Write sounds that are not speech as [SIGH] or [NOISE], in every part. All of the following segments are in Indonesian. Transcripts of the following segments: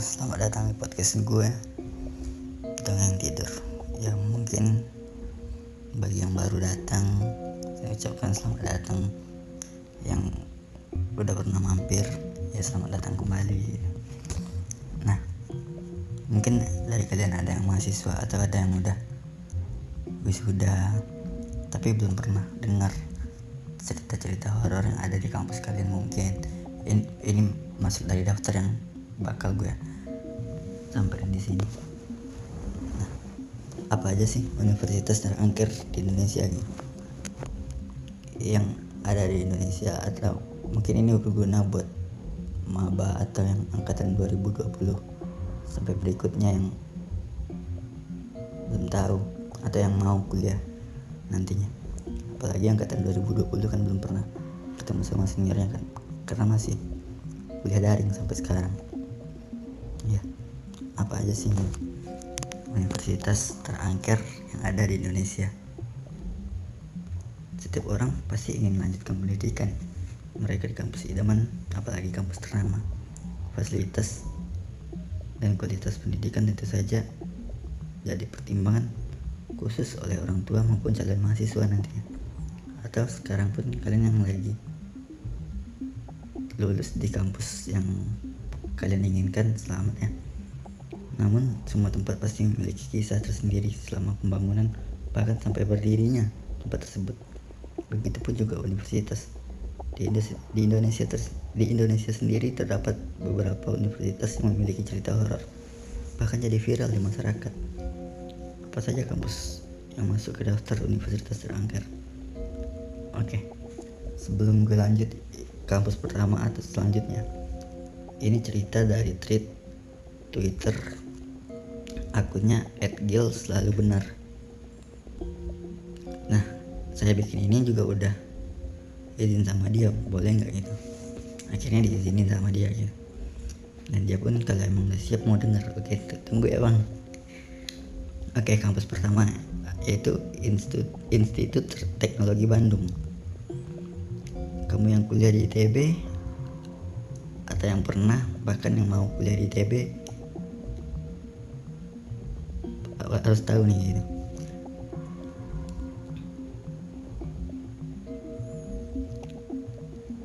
selamat datang di podcast gue. Dengan tidur Ya mungkin bagi yang baru datang Saya ucapkan selamat datang. Yang udah pernah mampir Ya selamat datang kembali. Nah Mungkin dari kalian ada yang mahasiswa Atau ada yang udah Wisuda Tapi belum pernah dengar Cerita-cerita horor yang ada di kampus kalian mungkin. Ini, ini masuk dari daftar yang bakal gue samperin di sini. Nah, apa aja sih universitas terangker di Indonesia gitu? Yang ada di Indonesia atau mungkin ini berguna buat maba atau yang angkatan 2020 sampai berikutnya yang belum tahu atau yang mau kuliah nantinya apalagi angkatan 2020 kan belum pernah ketemu sama seniornya kan karena masih kuliah daring sampai sekarang apa aja sih? Universitas terangker yang ada di Indonesia. Setiap orang pasti ingin melanjutkan pendidikan. Mereka di kampus idaman apalagi kampus ternama. Fasilitas dan kualitas pendidikan tentu saja jadi pertimbangan khusus oleh orang tua maupun calon mahasiswa nantinya. Atau sekarang pun kalian yang lagi lulus di kampus yang kalian inginkan selamat ya namun semua tempat pasti memiliki kisah tersendiri selama pembangunan bahkan sampai berdirinya tempat tersebut. Begitupun juga universitas. Di Indonesia, ter, di Indonesia sendiri terdapat beberapa universitas yang memiliki cerita horor bahkan jadi viral di masyarakat. Apa saja kampus yang masuk ke daftar universitas terangker? Oke sebelum gue lanjut kampus pertama atau selanjutnya. Ini cerita dari tweet Twitter akunnya @gil selalu benar. Nah, saya bikin ini juga udah izin sama dia, boleh nggak gitu? Akhirnya diizinin sama dia gitu. Dan dia pun kalau emang udah siap mau denger, oke tunggu ya bang. Oke, kampus pertama yaitu Institut, Institut Teknologi Bandung. Kamu yang kuliah di ITB atau yang pernah bahkan yang mau kuliah di ITB harus tahu nih gitu.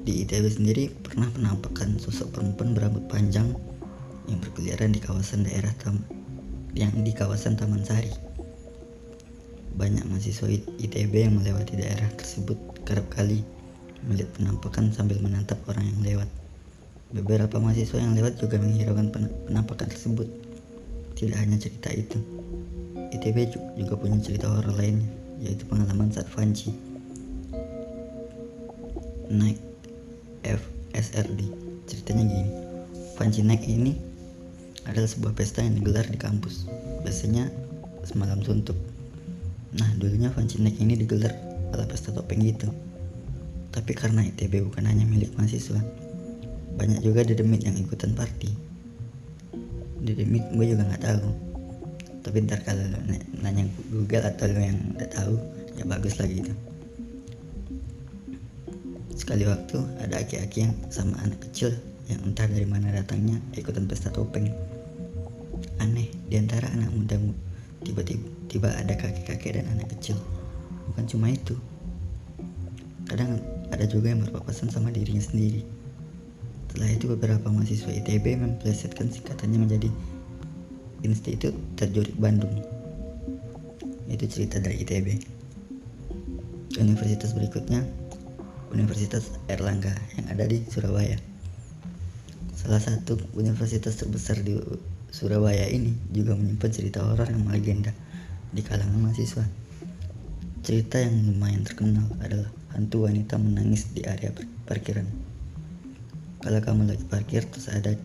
Di ITB sendiri pernah penampakan sosok perempuan berambut panjang yang berkeliaran di kawasan daerah tam yang di kawasan Taman Sari. Banyak mahasiswa ITB yang melewati daerah tersebut kerap kali melihat penampakan sambil menatap orang yang lewat. Beberapa mahasiswa yang lewat juga menghiraukan penampakan tersebut. Tidak hanya cerita itu, ITB juga punya cerita horor lainnya, yaitu pengalaman saat Fanci naik FSRD. Ceritanya gini, Fanci naik ini adalah sebuah pesta yang digelar di kampus. Biasanya semalam suntuk. Nah, dulunya Fanci naik ini digelar ala pesta topeng gitu. Tapi karena ITB bukan hanya milik mahasiswa, banyak juga dedemit yang ikutan party. Dedemit gue juga nggak tahu. Tapi ntar kalau nanya Google atau lo yang udah tahu ya bagus lagi itu sekali waktu ada aki-aki yang sama anak kecil yang entah dari mana datangnya ikutan pesta topeng. Aneh di antara anak muda tiba-tiba tiba ada kakek-kakek dan anak kecil. Bukan cuma itu. Kadang ada juga yang berpapasan sama dirinya sendiri setelah itu beberapa mahasiswa ITB memplesetkan singkatannya menjadi Institut Terjurik Bandung. Itu cerita dari ITB. Universitas berikutnya Universitas Erlangga yang ada di Surabaya. Salah satu universitas terbesar di Surabaya ini juga menyimpan cerita horor yang melegenda di kalangan mahasiswa. Cerita yang lumayan terkenal adalah hantu wanita menangis di area parkiran. Kalau kamu lagi parkir terus ada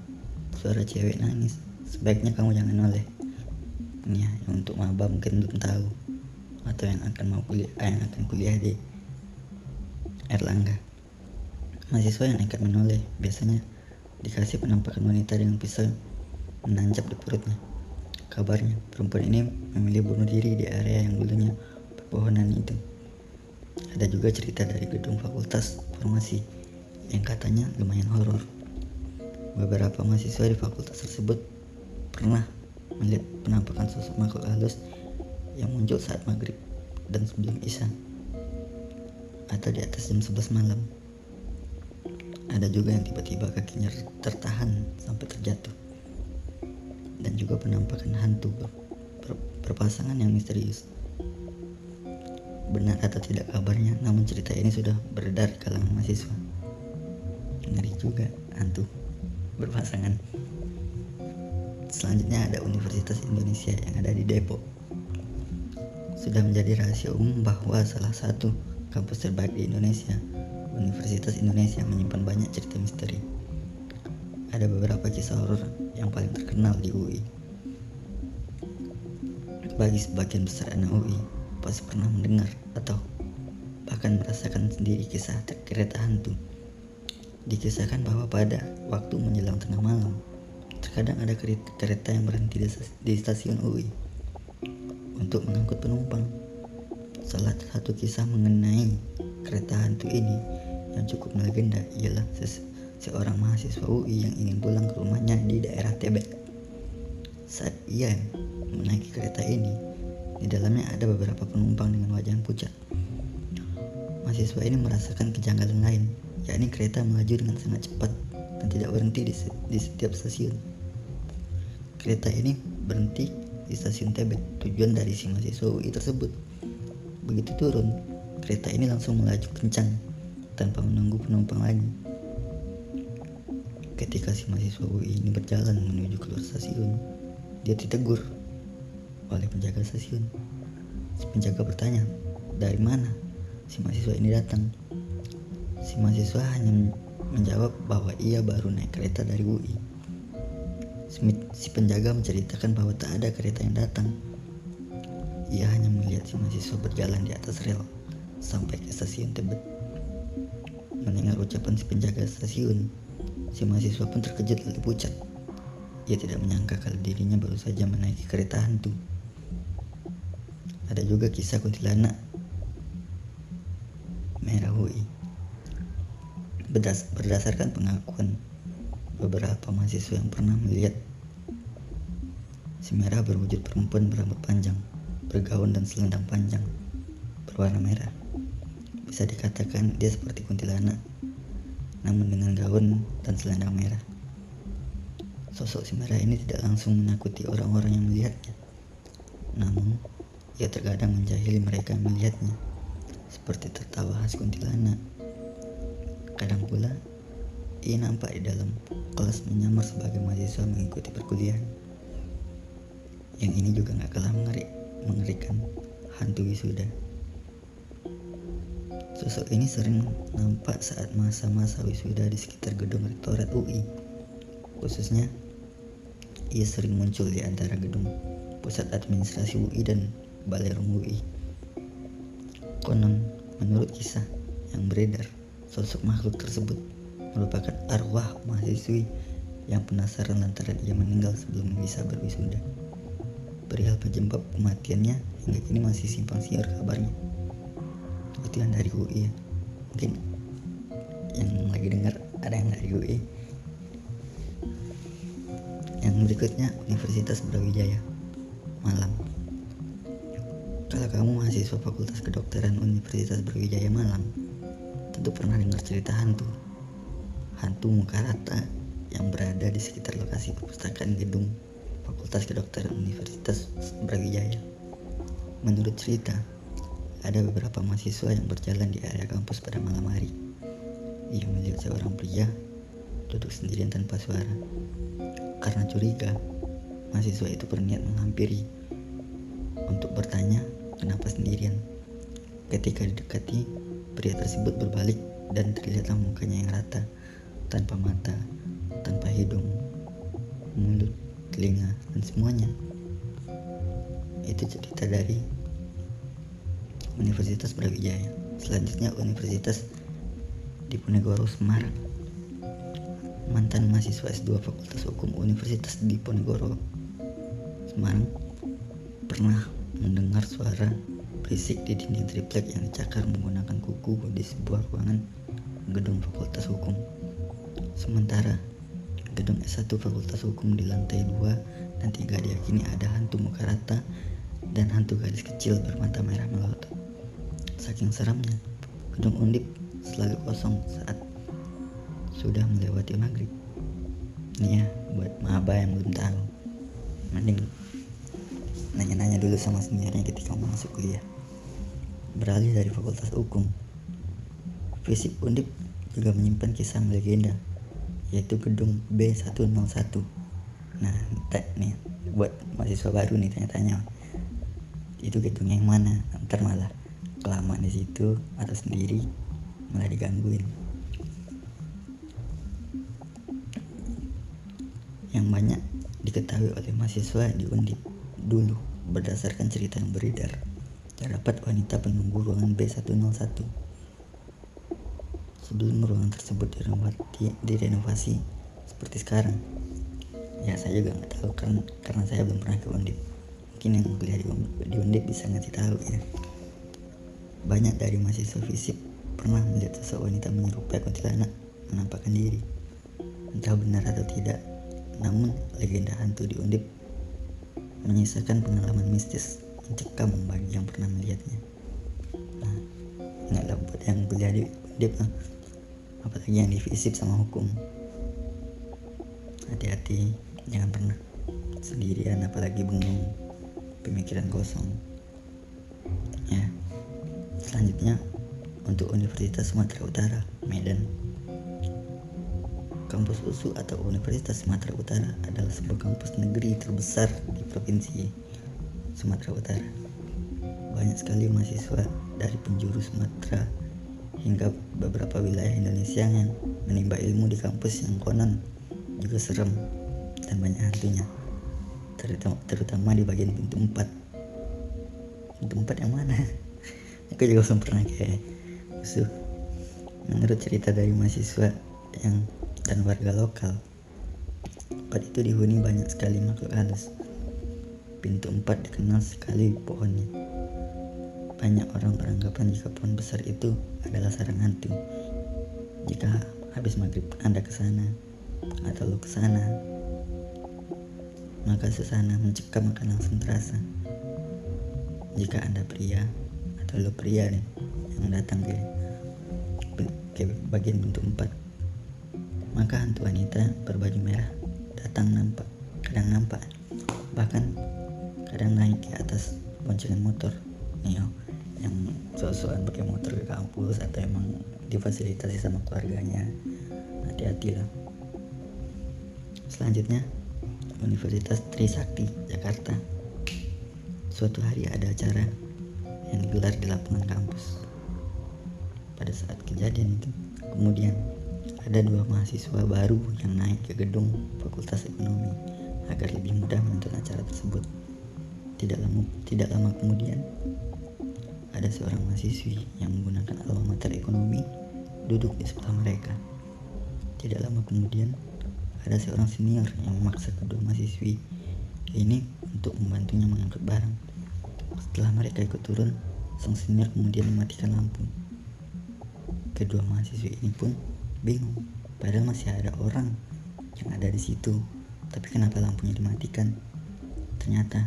suara cewek nangis, sebaiknya kamu jangan noleh. Ya yang untuk maba mungkin belum tahu. Atau yang akan mau kuliah yang akan kuliah di Erlangga. Mahasiswa yang nekat menoleh biasanya dikasih penampakan wanita dengan pisau menancap di perutnya. Kabarnya perempuan ini memilih bunuh diri di area yang dulunya pepohonan itu. Ada juga cerita dari gedung fakultas farmasi yang katanya lumayan horor beberapa mahasiswa di fakultas tersebut pernah melihat penampakan sosok makhluk halus yang muncul saat maghrib dan sebelum isya atau di atas jam 11 malam. Ada juga yang tiba-tiba kakinya tertahan sampai terjatuh. Dan juga penampakan hantu ber, ber, berpasangan yang misterius. Benar atau tidak kabarnya, namun cerita ini sudah beredar di kalangan mahasiswa. Ngeri juga hantu berpasangan. Selanjutnya ada Universitas Indonesia yang ada di Depok. Sudah menjadi rahasia umum bahwa salah satu kampus terbaik di Indonesia, Universitas Indonesia menyimpan banyak cerita misteri. Ada beberapa kisah horor yang paling terkenal di UI. Bagi sebagian besar anak UI, pasti pernah mendengar atau bahkan merasakan sendiri kisah kereta hantu. Dikisahkan bahwa pada waktu menjelang tengah malam, terkadang ada kereta yang berhenti di stasiun UI untuk mengangkut penumpang. Salah satu kisah mengenai kereta hantu ini yang cukup melegenda ialah seorang mahasiswa UI yang ingin pulang ke rumahnya di daerah Tebet. Saat ia menaiki kereta ini, di dalamnya ada beberapa penumpang dengan wajah yang pucat. Mahasiswa ini merasakan kejanggalan lain, yakni kereta melaju dengan sangat cepat dan tidak berhenti di, di setiap stasiun. Kereta ini berhenti di stasiun Tebet, tujuan dari si mahasiswa UI tersebut. Begitu turun, kereta ini langsung melaju kencang tanpa menunggu penumpang lagi. Ketika si mahasiswa UI ini berjalan menuju keluar stasiun, dia ditegur oleh penjaga stasiun. Si penjaga bertanya, dari mana si mahasiswa ini datang? Si mahasiswa hanya menjawab bahwa ia baru naik kereta dari UI. Si penjaga menceritakan bahwa tak ada kereta yang datang. Ia hanya melihat si mahasiswa berjalan di atas rel sampai ke stasiun Tebet. Mendengar ucapan si penjaga stasiun, Si mahasiswa pun terkejut lalu pucat. Ia tidak menyangka kalau dirinya baru saja menaiki kereta hantu. Ada juga kisah kuntilanak Merah UI. Berdas berdasarkan pengakuan beberapa mahasiswa yang pernah melihat si merah berwujud perempuan berambut panjang, bergaun dan selendang panjang berwarna merah. Bisa dikatakan dia seperti kuntilanak namun dengan gaun dan selendang merah. Sosok si merah ini tidak langsung menakuti orang-orang yang melihatnya. Namun, ia terkadang menjahili mereka yang melihatnya, seperti tertawa khas kuntilanak. Kadang pula, ia nampak di dalam kelas menyamar sebagai mahasiswa mengikuti perkuliahan. Yang ini juga gak kalah mengeri, mengerikan hantu wisuda. Sosok ini sering nampak saat masa-masa wisuda di sekitar gedung rektorat UI. Khususnya, ia sering muncul di antara gedung pusat administrasi UI dan balai rum UI. Konon, menurut kisah yang beredar, sosok makhluk tersebut merupakan arwah mahasiswi yang penasaran lantaran ia meninggal sebelum bisa berwisuda. Perihal penyebab kematiannya hingga kini masih simpang siur kabarnya. Itu yang dari UI ya. Mungkin yang lagi dengar ada yang dari UI yang berikutnya Universitas Brawijaya Malang. Kalau kamu mahasiswa Fakultas Kedokteran Universitas Brawijaya Malang tentu pernah dengar cerita hantu hantu muka rata yang berada di sekitar lokasi perpustakaan gedung Fakultas Kedokteran Universitas Brawijaya menurut cerita ada beberapa mahasiswa yang berjalan di area kampus pada malam hari. Ia melihat seorang pria duduk sendirian tanpa suara. Karena curiga, mahasiswa itu berniat menghampiri untuk bertanya kenapa sendirian. Ketika didekati, pria tersebut berbalik dan terlihatlah mukanya yang rata, tanpa mata, tanpa hidung, mulut, telinga, dan semuanya. Itu cerita dari Universitas Brawijaya. Selanjutnya Universitas Diponegoro Semarang. Mantan mahasiswa S2 Fakultas Hukum Universitas Diponegoro Semarang pernah mendengar suara berisik di dinding triplek yang dicakar menggunakan kuku di sebuah ruangan gedung Fakultas Hukum. Sementara gedung S1 Fakultas Hukum di lantai 2 dan tiga diyakini ada hantu muka rata dan hantu gadis kecil bermata merah melotot. Saking seramnya, gedung undip selalu kosong saat sudah melewati maghrib. Nih ya, buat maba yang belum tahu, mending nanya-nanya dulu sama seniornya ketika mau masuk kuliah. Beralih dari fakultas hukum, Fisip Undip juga menyimpan kisah legenda, yaitu gedung B101. Nah, nih buat mahasiswa baru nih tanya-tanya, itu gedung yang mana? Ntar malah kelamaan di situ atau sendiri malah digangguin. Yang banyak diketahui oleh mahasiswa di Undip dulu berdasarkan cerita yang beredar. Terdapat wanita penunggu ruangan B101 sebelum ruangan tersebut direnovasi, seperti sekarang. Ya saya juga nggak tahu kan karena saya belum pernah ke Undip. Mungkin yang kuliah di, di Undip bisa ngasih tahu ya. Banyak dari mahasiswa fisik pernah melihat sosok wanita menyerupai kuntilanak menampakkan diri. Entah benar atau tidak, namun legenda hantu di Undip menyisakan pengalaman mistis mencekam bagi yang pernah melihatnya. Nah, ingatlah buat yang kuliah di Undip apalagi yang divisip sama hukum. Hati-hati jangan pernah sendirian apalagi bengong pemikiran kosong. Ya selanjutnya untuk Universitas Sumatera Utara Medan. Kampus USU atau Universitas Sumatera Utara adalah sebuah kampus negeri terbesar di Provinsi Sumatera Utara. Banyak sekali mahasiswa dari penjuru Sumatera hingga beberapa wilayah Indonesia yang menimba ilmu di kampus yang konon juga serem dan banyak hantunya terutama, terutama di bagian pintu 4 pintu 4 yang mana? [LAUGHS] Aku juga belum pernah kayak musuh. Menurut cerita dari mahasiswa yang dan warga lokal tempat itu dihuni banyak sekali makhluk halus pintu 4 dikenal sekali pohonnya banyak orang beranggapan jika pohon besar itu adalah sarang hantu. Jika habis maghrib Anda ke sana atau lo ke sana, maka suasana mencekam akan langsung terasa. Jika Anda pria atau lo pria nih yang datang ke ke bagian bentuk empat, maka hantu wanita berbaju merah datang nampak, kadang nampak, bahkan kadang naik ke atas boncengan motor. Nih, yang sosokan pakai motor ke kampus atau emang difasilitasi sama keluarganya. Hati-hati lah. Selanjutnya Universitas Trisakti Jakarta. Suatu hari ada acara yang digelar di lapangan kampus. Pada saat kejadian itu kemudian ada dua mahasiswa baru yang naik ke gedung Fakultas Ekonomi agar lebih mudah menonton acara tersebut tidak lama tidak lama kemudian ada seorang mahasiswi yang menggunakan alma mater ekonomi duduk di sebelah mereka. Tidak lama kemudian, ada seorang senior yang memaksa kedua mahasiswi ini untuk membantunya mengangkat barang. Setelah mereka ikut turun, sang senior kemudian mematikan lampu. Kedua mahasiswi ini pun bingung, padahal masih ada orang yang ada di situ. Tapi kenapa lampunya dimatikan? Ternyata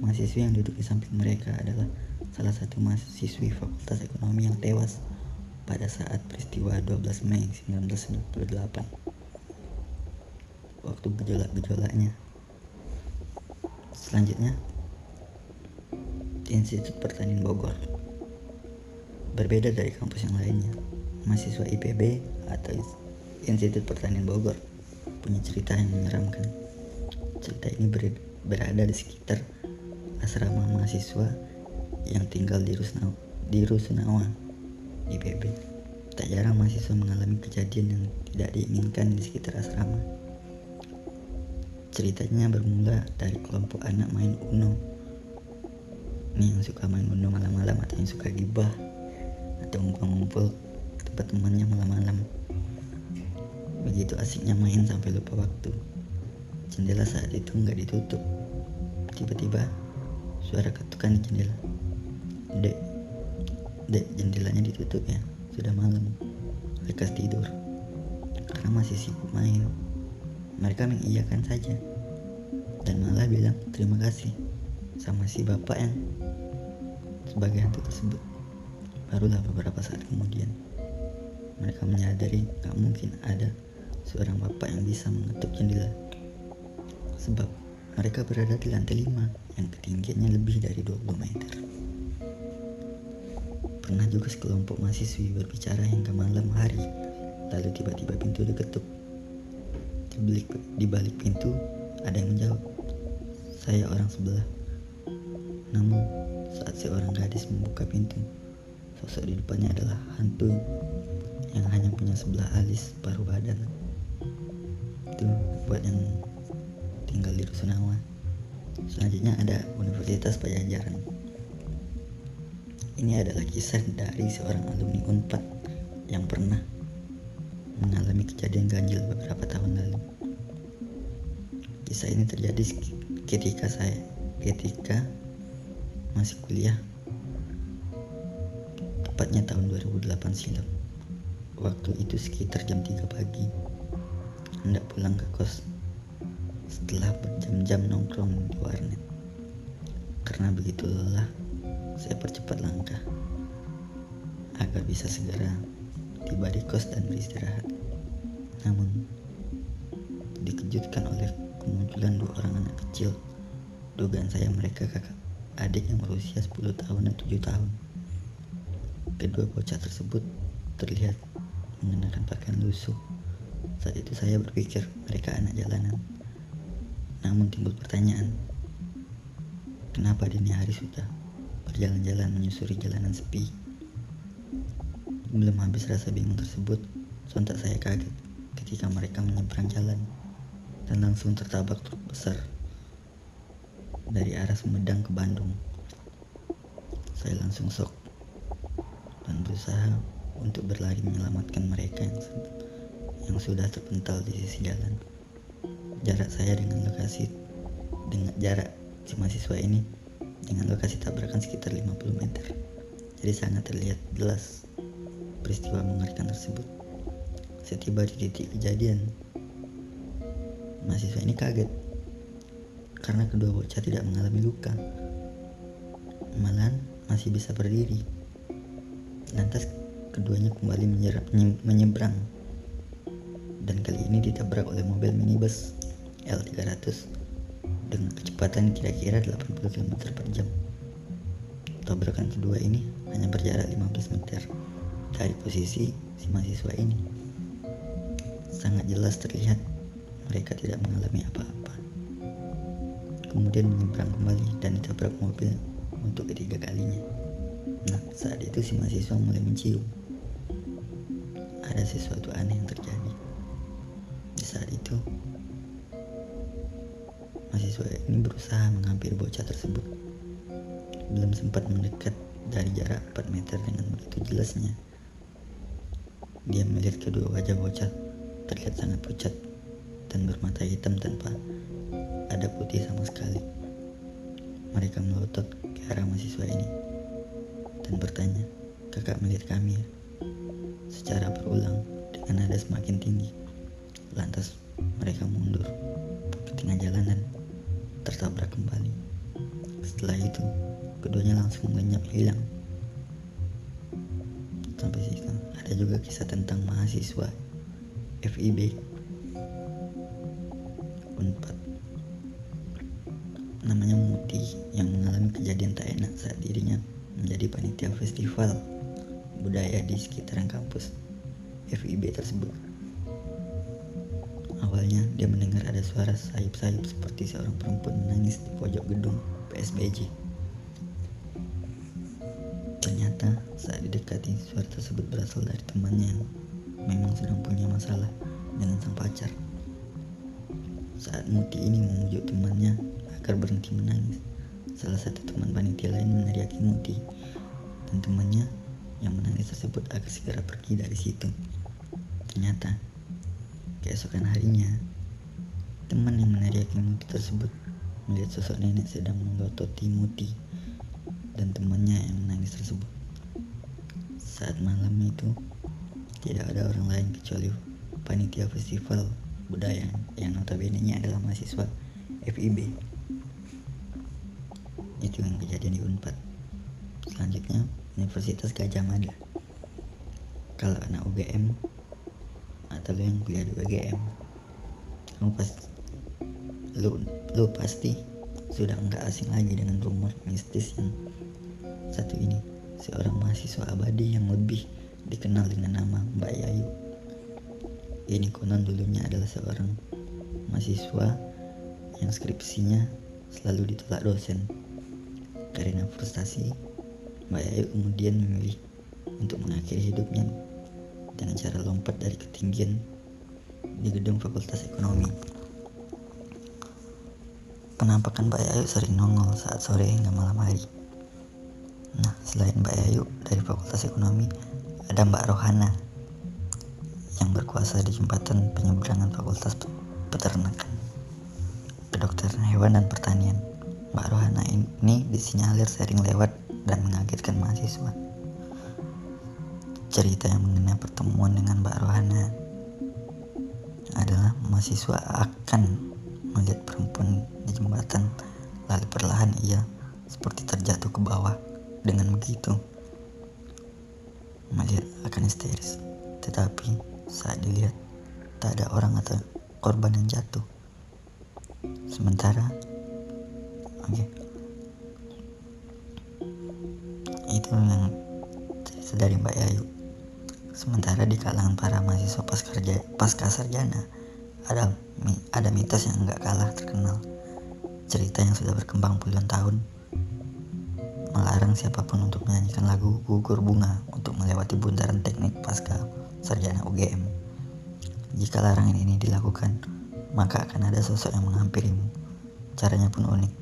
mahasiswi yang duduk di samping mereka adalah salah satu mahasiswi Fakultas Ekonomi yang tewas pada saat peristiwa 12 Mei 1998 waktu gejolak-gejolaknya. Selanjutnya Institut Pertanian Bogor. Berbeda dari kampus yang lainnya mahasiswa IPB atau Institut Pertanian Bogor punya cerita yang menyeramkan. Cerita ini berada di sekitar asrama mahasiswa yang tinggal di Rusnawa, di Rusunawa, di PB. Tak jarang mahasiswa mengalami kejadian yang tidak diinginkan di sekitar asrama. Ceritanya bermula dari kelompok anak main Uno. Ini yang suka main Uno malam-malam atau yang suka gibah atau ngumpul-ngumpul tempat temannya malam-malam. Begitu asiknya main sampai lupa waktu. Jendela saat itu nggak ditutup. Tiba-tiba suara ketukan jendela. Dek, dek jendelanya ditutup ya. Sudah malam. Lekas tidur. Karena masih sibuk main. Mereka mengiyakan saja. dan malah bilang terima kasih sama si bapak yang sebagai hantu tersebut. Barulah beberapa saat kemudian mereka menyadari gak mungkin ada seorang bapak yang bisa mengetuk jendela sebab mereka berada di lantai 5 yang ketinggiannya lebih dari 20 meter. Pernah juga sekelompok mahasiswi berbicara hingga malam hari, lalu tiba-tiba pintu diketuk. Di balik, pintu ada yang menjawab, saya orang sebelah. Namun saat seorang gadis membuka pintu, sosok di depannya adalah hantu yang hanya punya sebelah alis paruh badan. Itu buat yang di Rusunawa. Selanjutnya ada Universitas Pajajaran. Ini adalah kisah dari seorang alumni UNPAD yang pernah mengalami kejadian ganjil beberapa tahun lalu. Kisah ini terjadi ketika saya ketika masih kuliah tepatnya tahun 2008 silam. Waktu itu sekitar jam 3 pagi. Hendak pulang ke kos setelah berjam-jam nongkrong di warnet. Karena begitu lelah, saya percepat langkah agar bisa segera tiba di kos dan beristirahat. Namun, dikejutkan oleh kemunculan dua orang anak kecil. Dugaan saya mereka kakak adik yang berusia 10 tahun dan 7 tahun. Kedua bocah tersebut terlihat mengenakan pakaian lusuh. Saat itu saya berpikir mereka anak jalanan. Namun timbul pertanyaan, kenapa dini hari sudah berjalan-jalan menyusuri jalanan sepi? Belum habis rasa bingung tersebut, sontak saya kaget ketika mereka menyeberang jalan dan langsung tertabak truk besar dari arah Sumedang ke Bandung. Saya langsung sok dan berusaha untuk berlari menyelamatkan mereka yang, yang sudah terpental di sisi jalan jarak saya dengan lokasi dengan jarak si mahasiswa ini dengan lokasi tabrakan sekitar 50 meter. Jadi sangat terlihat jelas peristiwa mengerikan tersebut. Setiba di titik kejadian, mahasiswa ini kaget karena kedua bocah tidak mengalami luka. Malahan masih bisa berdiri. Lantas keduanya kembali menyeberang dan kali ini ditabrak oleh mobil minibus L300 dengan kecepatan kira-kira 80 km per jam. Tabrakan kedua ini hanya berjarak 15 meter dari posisi si mahasiswa ini. Sangat jelas terlihat mereka tidak mengalami apa-apa. Kemudian menyeberang kembali dan ditabrak mobil untuk ketiga kalinya. Nah, saat itu si mahasiswa mulai mencium. Ada sesuatu aneh yang terjadi. Di saat itu, Mahasiswa ini berusaha menghampiri bocah tersebut. Belum sempat mendekat dari jarak 4 meter dengan begitu jelasnya. Dia melihat kedua wajah bocah terlihat sangat pucat dan bermata hitam tanpa ada putih sama sekali. Mereka melotot ke arah mahasiswa ini dan bertanya, kakak melihat kami ya? Secara berulang dengan nada semakin tinggi. Lantas mereka mundur ke tengah jalanan tertabrak kembali. Setelah itu, keduanya langsung lenyap hilang. Sampai situ ada juga kisah tentang mahasiswa FIB suara sayup-sayup seperti seorang perempuan menangis di pojok gedung PSBJ. Ternyata saat didekati suara tersebut berasal dari temannya yang memang sedang punya masalah dengan sang pacar. Saat Muti ini memujuk temannya agar berhenti menangis, salah satu teman panitia lain meneriaki Muti dan temannya yang menangis tersebut agar segera pergi dari situ. Ternyata Keesokan harinya, teman yang meneriaki Muti tersebut melihat sosok nenek sedang melototi Muti dan temannya yang menangis tersebut. Saat malam itu, tidak ada orang lain kecuali panitia festival budaya yang notabene adalah mahasiswa FIB itu yang kejadian di Unpad. Selanjutnya Universitas Gajah Mada. Kalau anak UGM atau yang kuliah di UGM kamu pas lu lu pasti sudah enggak asing lagi dengan rumor mistis yang satu ini. Seorang mahasiswa abadi yang lebih dikenal dengan nama Mbak Yayu. Ini konon dulunya adalah seorang mahasiswa yang skripsinya selalu ditolak dosen. Karena frustasi Mbak Yayu kemudian memilih untuk mengakhiri hidupnya dengan cara lompat dari ketinggian di gedung Fakultas Ekonomi. Penampakan Mbak Yayu sering nongol saat sore hingga malam hari. Nah, selain Mbak Yayu dari Fakultas Ekonomi, ada Mbak Rohana yang berkuasa di jembatan penyeberangan Fakultas Peternakan, Kedokteran Hewan dan Pertanian. Mbak Rohana ini disinyalir sering lewat dan mengagetkan mahasiswa. Cerita yang mengenai pertemuan dengan Mbak Rohana adalah mahasiswa akan melihat perempuan di jembatan lalu perlahan ia seperti terjatuh ke bawah dengan begitu. Melihat akan histeris tetapi saat dilihat tak ada orang atau korban yang jatuh. Sementara oke. Okay, itu yang dari Mbak Yayu. Sementara di kalangan para mahasiswa pasca sarjana ada ada mitos yang nggak kalah terkenal cerita yang sudah berkembang puluhan tahun melarang siapa pun untuk menyanyikan lagu gugur bunga untuk melewati bundaran teknik pasca sarjana UGM jika larangan ini dilakukan maka akan ada sosok yang menghampirimu caranya pun unik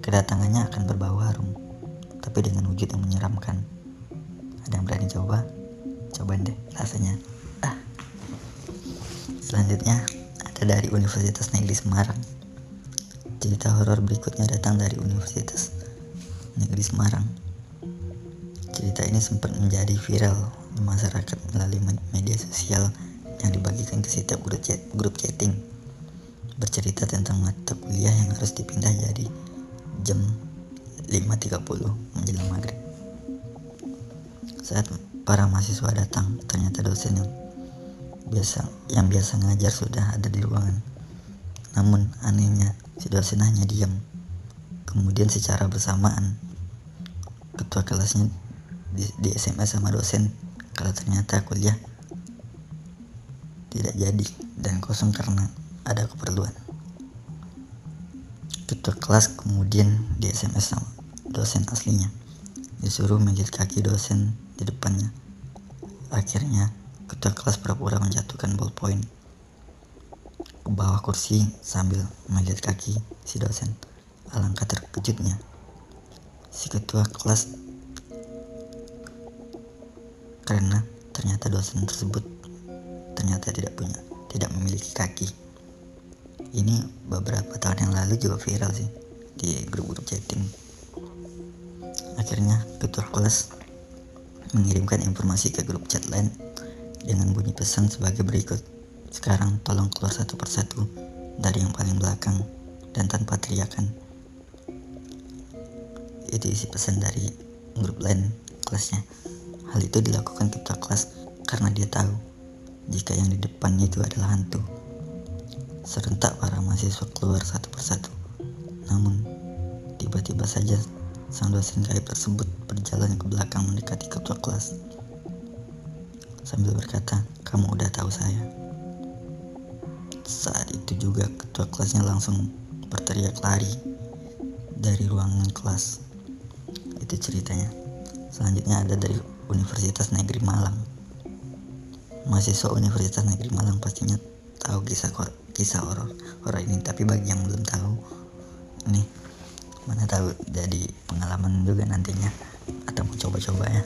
kedatangannya akan berbau harum tapi dengan wujud yang menyeramkan. Ada yang berani coba? Coba deh rasanya. Ah. Selanjutnya ada dari Universitas Negeri Semarang. Cerita horor berikutnya datang dari Universitas Negeri Semarang. Cerita ini sempat menjadi viral di masyarakat melalui media sosial yang dibagikan ke setiap grup, chat, grup chatting bercerita tentang mata kuliah yang harus dipindah jadi jam 5.30 menjelang maghrib. Saat para mahasiswa datang, ternyata dosen yang biasa yang biasa ngajar sudah ada di ruangan. Namun anehnya si dosen hanya diam. Kemudian secara bersamaan ketua kelasnya di, di SMS sama dosen kalau ternyata kuliah tidak jadi dan kosong karena ada keperluan. Ketua kelas kemudian di SMS sama dosen aslinya. Disuruh menjadi kaki dosen di depannya. Akhirnya, ketua kelas pura-pura menjatuhkan ballpoint ke bawah kursi sambil melihat kaki si dosen. Alangkah terkejutnya. Si ketua kelas karena ternyata dosen tersebut ternyata tidak punya, tidak memiliki kaki. Ini beberapa tahun yang lalu juga viral sih di grup-grup chatting Akhirnya ketua kelas mengirimkan informasi ke grup chat lain dengan bunyi pesan sebagai berikut. Sekarang tolong keluar satu persatu dari yang paling belakang dan tanpa teriakan. Itu isi pesan dari grup lain kelasnya. Hal itu dilakukan ketua kelas karena dia tahu jika yang di depannya itu adalah hantu. Serentak para mahasiswa keluar satu persatu. Namun, tiba-tiba saja Sang dosen gaib tersebut berjalan ke belakang mendekati ketua kelas sambil berkata, kamu udah tahu saya. Saat itu juga ketua kelasnya langsung berteriak lari dari ruangan kelas. Itu ceritanya. Selanjutnya ada dari Universitas Negeri Malang. Mahasiswa Universitas Negeri Malang pastinya tahu kisah kisah horor horor ini, tapi bagi yang belum tahu, nih mana tahu jadi pengalaman juga nantinya atau mau coba-coba ya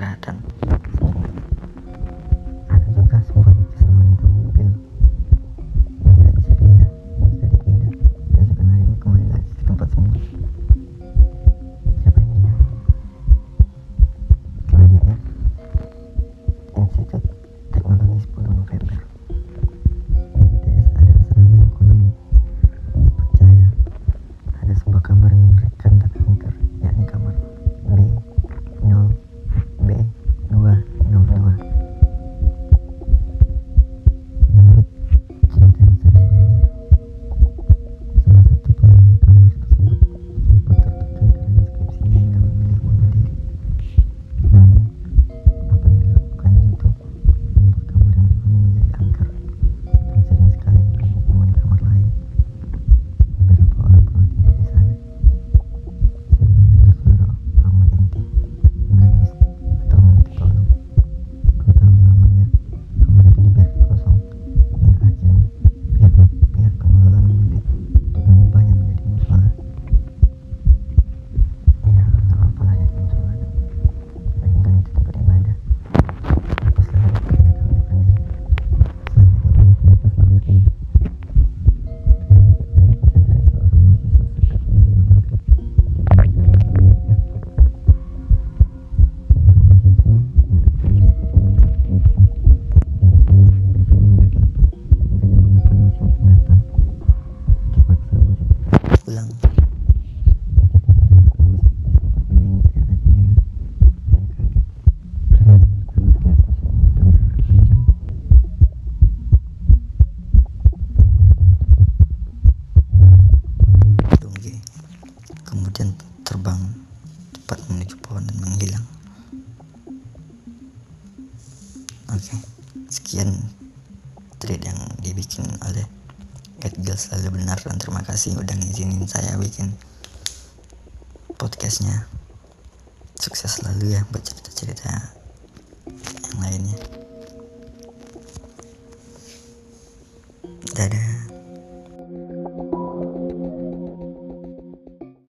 peristirahatan saya bikin podcastnya